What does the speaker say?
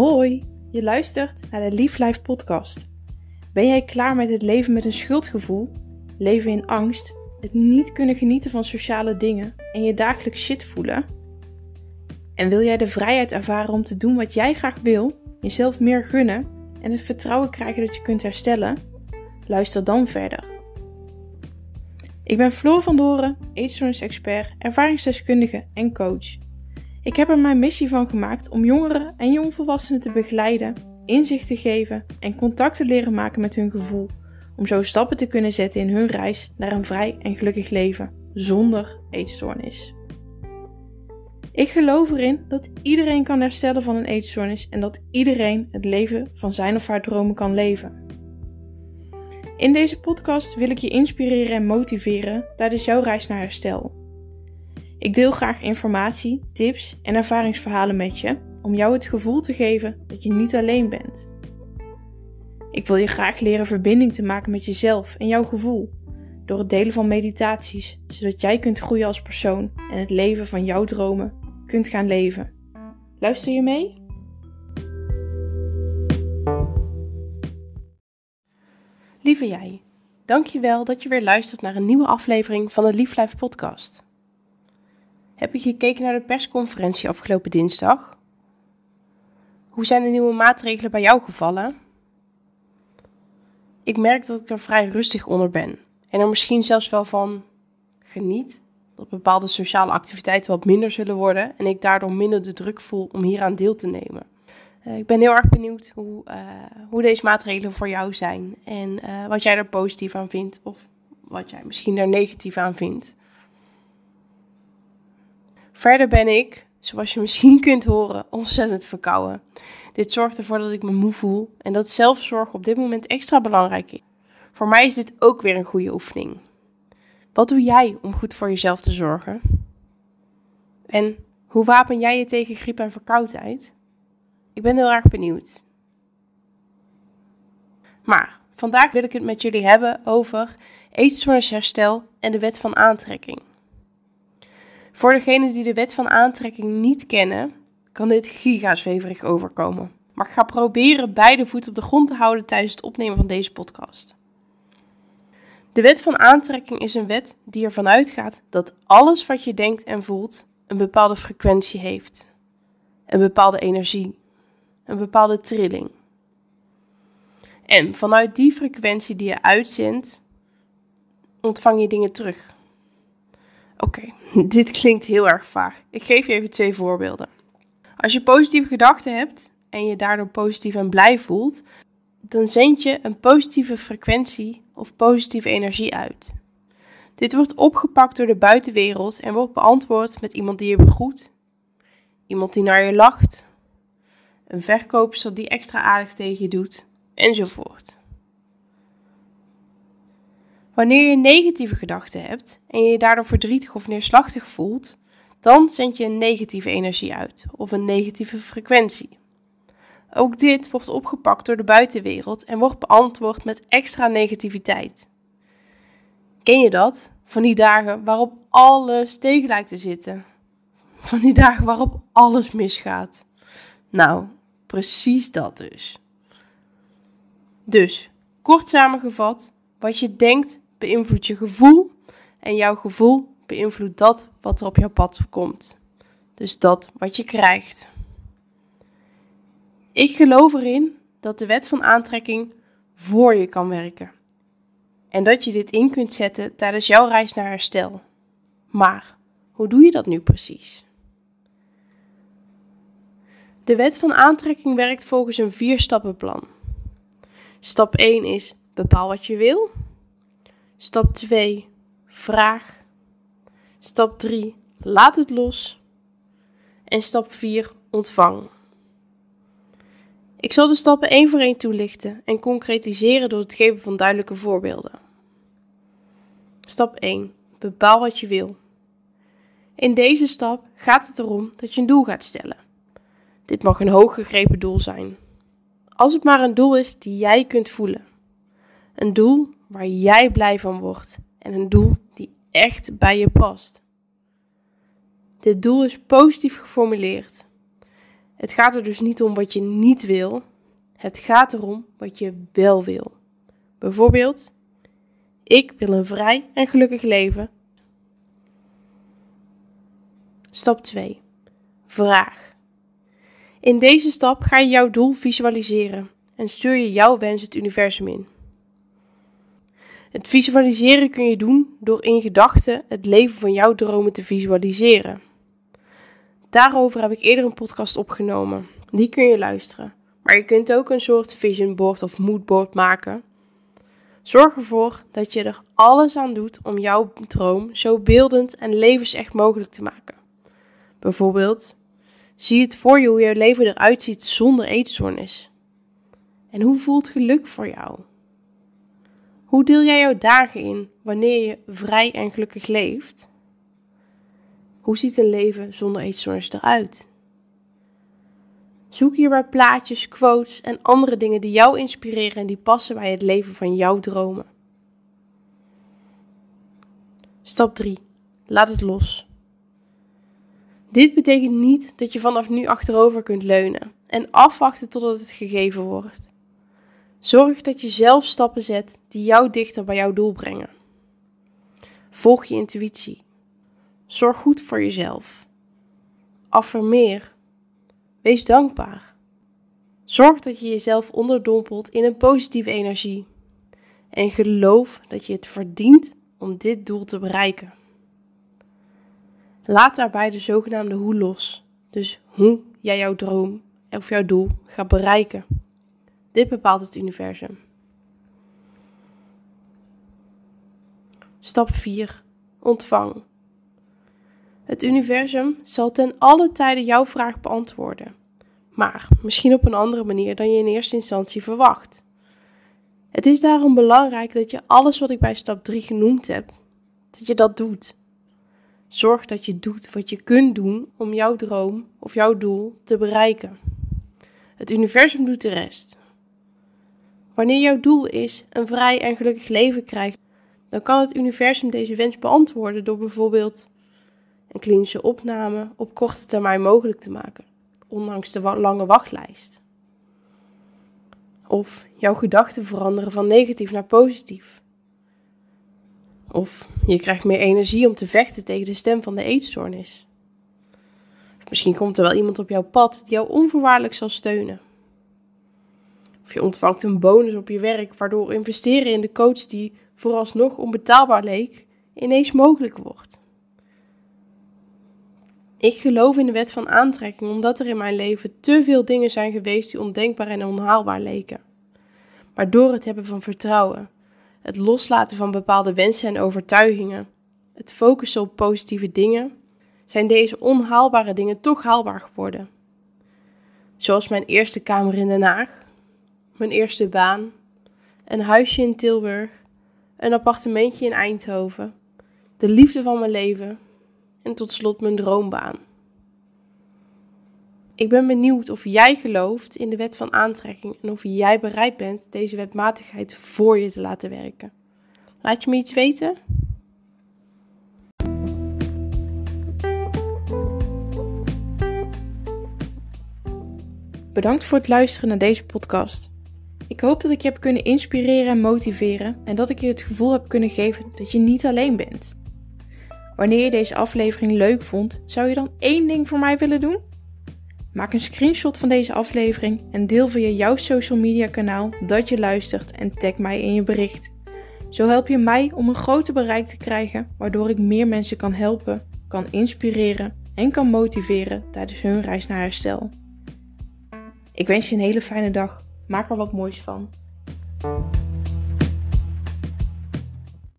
Hoi, je luistert naar de Lief Life podcast. Ben jij klaar met het leven met een schuldgevoel, leven in angst, het niet kunnen genieten van sociale dingen en je dagelijks shit voelen? En wil jij de vrijheid ervaren om te doen wat jij graag wil, jezelf meer gunnen en het vertrouwen krijgen dat je kunt herstellen? Luister dan verder. Ik ben Floor van Doren, eetstoornis-expert, ervaringsdeskundige en coach. Ik heb er mijn missie van gemaakt om jongeren en jongvolwassenen te begeleiden, inzicht te geven en contact te leren maken met hun gevoel, om zo stappen te kunnen zetten in hun reis naar een vrij en gelukkig leven zonder eetstoornis. Ik geloof erin dat iedereen kan herstellen van een eetstoornis en dat iedereen het leven van zijn of haar dromen kan leven. In deze podcast wil ik je inspireren en motiveren tijdens jouw reis naar herstel. Ik deel graag informatie, tips en ervaringsverhalen met je om jou het gevoel te geven dat je niet alleen bent. Ik wil je graag leren verbinding te maken met jezelf en jouw gevoel door het delen van meditaties, zodat jij kunt groeien als persoon en het leven van jouw dromen kunt gaan leven. Luister je mee? Lieve jij, dankjewel dat je weer luistert naar een nieuwe aflevering van de Lief Life podcast. Heb je gekeken naar de persconferentie afgelopen dinsdag? Hoe zijn de nieuwe maatregelen bij jou gevallen? Ik merk dat ik er vrij rustig onder ben en er misschien zelfs wel van geniet dat bepaalde sociale activiteiten wat minder zullen worden en ik daardoor minder de druk voel om hieraan deel te nemen. Uh, ik ben heel erg benieuwd hoe, uh, hoe deze maatregelen voor jou zijn en uh, wat jij er positief aan vindt of wat jij misschien er negatief aan vindt. Verder ben ik, zoals je misschien kunt horen, ontzettend verkouden. Dit zorgt ervoor dat ik me moe voel en dat zelfzorg op dit moment extra belangrijk is. Voor mij is dit ook weer een goede oefening. Wat doe jij om goed voor jezelf te zorgen? En hoe wapen jij je tegen griep en verkoudheid? Ik ben heel erg benieuwd. Maar vandaag wil ik het met jullie hebben over eetstoornisherstel en de wet van aantrekking. Voor degenen die de wet van aantrekking niet kennen, kan dit gigazweverig overkomen. Maar ik ga proberen beide voeten op de grond te houden tijdens het opnemen van deze podcast. De wet van aantrekking is een wet die ervan uitgaat dat alles wat je denkt en voelt een bepaalde frequentie heeft, een bepaalde energie, een bepaalde trilling. En vanuit die frequentie die je uitzendt, ontvang je dingen terug. Oké, dit klinkt heel erg vaag. Ik geef je even twee voorbeelden. Als je positieve gedachten hebt en je daardoor positief en blij voelt, dan zend je een positieve frequentie of positieve energie uit. Dit wordt opgepakt door de buitenwereld en wordt beantwoord met iemand die je begroet, iemand die naar je lacht, een verkoopster die extra aardig tegen je doet, enzovoort. Wanneer je negatieve gedachten hebt en je je daardoor verdrietig of neerslachtig voelt, dan zend je een negatieve energie uit of een negatieve frequentie. Ook dit wordt opgepakt door de buitenwereld en wordt beantwoord met extra negativiteit. Ken je dat? Van die dagen waarop alles tegen lijkt te zitten. Van die dagen waarop alles misgaat. Nou, precies dat dus. Dus, kort samengevat, wat je denkt beïnvloedt je gevoel en jouw gevoel beïnvloedt dat wat er op jouw pad komt. Dus dat wat je krijgt. Ik geloof erin dat de wet van aantrekking voor je kan werken. En dat je dit in kunt zetten tijdens jouw reis naar herstel. Maar hoe doe je dat nu precies? De wet van aantrekking werkt volgens een vier-stappenplan. Stap 1 is bepaal wat je wil. Stap 2 vraag. Stap 3 laat het los. En stap 4 ontvang. Ik zal de stappen één voor één toelichten en concretiseren door het geven van duidelijke voorbeelden. Stap 1. Bepaal wat je wil. In deze stap gaat het erom dat je een doel gaat stellen. Dit mag een hooggegrepen doel zijn. Als het maar een doel is die jij kunt voelen. Een doel waar jij blij van wordt en een doel die echt bij je past. Dit doel is positief geformuleerd Het gaat er dus niet om wat je niet wil. Het gaat erom wat je wel wil. Bijvoorbeeld, ik wil een vrij en gelukkig leven. Stap 2. Vraag. In deze stap ga je jouw doel visualiseren en stuur je jouw wens het universum in. Het visualiseren kun je doen door in gedachten het leven van jouw dromen te visualiseren. Daarover heb ik eerder een podcast opgenomen. Die kun je luisteren. Maar je kunt ook een soort vision board of moodboard maken. Zorg ervoor dat je er alles aan doet om jouw droom zo beeldend en levensecht mogelijk te maken. Bijvoorbeeld, zie het voor je hoe jouw leven eruit ziet zonder eetstoornis. En hoe voelt geluk voor jou? Hoe deel jij jouw dagen in wanneer je vrij en gelukkig leeft? Hoe ziet een leven zonder eetstoornis eruit? Zoek hierbij plaatjes, quotes en andere dingen die jou inspireren en die passen bij het leven van jouw dromen. Stap 3. Laat het los. Dit betekent niet dat je vanaf nu achterover kunt leunen en afwachten totdat het gegeven wordt. Zorg dat je zelf stappen zet die jou dichter bij jouw doel brengen. Volg je intuïtie. Zorg goed voor jezelf. Affirmeer. Wees dankbaar. Zorg dat je jezelf onderdompelt in een positieve energie. En geloof dat je het verdient om dit doel te bereiken. Laat daarbij de zogenaamde hoe los. Dus hoe jij jouw droom of jouw doel gaat bereiken. Dit bepaalt het universum. Stap 4. Ontvang. Het universum zal ten alle tijde jouw vraag beantwoorden, maar misschien op een andere manier dan je in eerste instantie verwacht. Het is daarom belangrijk dat je alles wat ik bij stap 3 genoemd heb, dat je dat doet. Zorg dat je doet wat je kunt doen om jouw droom of jouw doel te bereiken. Het universum doet de rest. Wanneer jouw doel is een vrij en gelukkig leven krijgen, dan kan het universum deze wens beantwoorden door bijvoorbeeld een klinische opname op korte termijn mogelijk te maken, ondanks de lange wachtlijst. Of jouw gedachten veranderen van negatief naar positief. Of je krijgt meer energie om te vechten tegen de stem van de eetstoornis. Misschien komt er wel iemand op jouw pad die jou onvoorwaardelijk zal steunen. Of je ontvangt een bonus op je werk, waardoor investeren in de coach die vooralsnog onbetaalbaar leek, ineens mogelijk wordt. Ik geloof in de wet van aantrekking omdat er in mijn leven te veel dingen zijn geweest die ondenkbaar en onhaalbaar leken. Maar door het hebben van vertrouwen, het loslaten van bepaalde wensen en overtuigingen, het focussen op positieve dingen, zijn deze onhaalbare dingen toch haalbaar geworden. Zoals mijn eerste kamer in Den Haag, mijn eerste baan, een huisje in Tilburg, een appartementje in Eindhoven, de liefde van mijn leven en tot slot mijn droombaan. Ik ben benieuwd of jij gelooft in de wet van aantrekking en of jij bereid bent deze wetmatigheid voor je te laten werken. Laat je me iets weten? Bedankt voor het luisteren naar deze podcast. Ik hoop dat ik je heb kunnen inspireren en motiveren en dat ik je het gevoel heb kunnen geven dat je niet alleen bent. Wanneer je deze aflevering leuk vond, zou je dan één ding voor mij willen doen? Maak een screenshot van deze aflevering en deel via jouw social media kanaal dat je luistert en tag mij in je bericht. Zo help je mij om een groter bereik te krijgen, waardoor ik meer mensen kan helpen, kan inspireren en kan motiveren tijdens hun reis naar herstel. Ik wens je een hele fijne dag. Maak er wat moois van.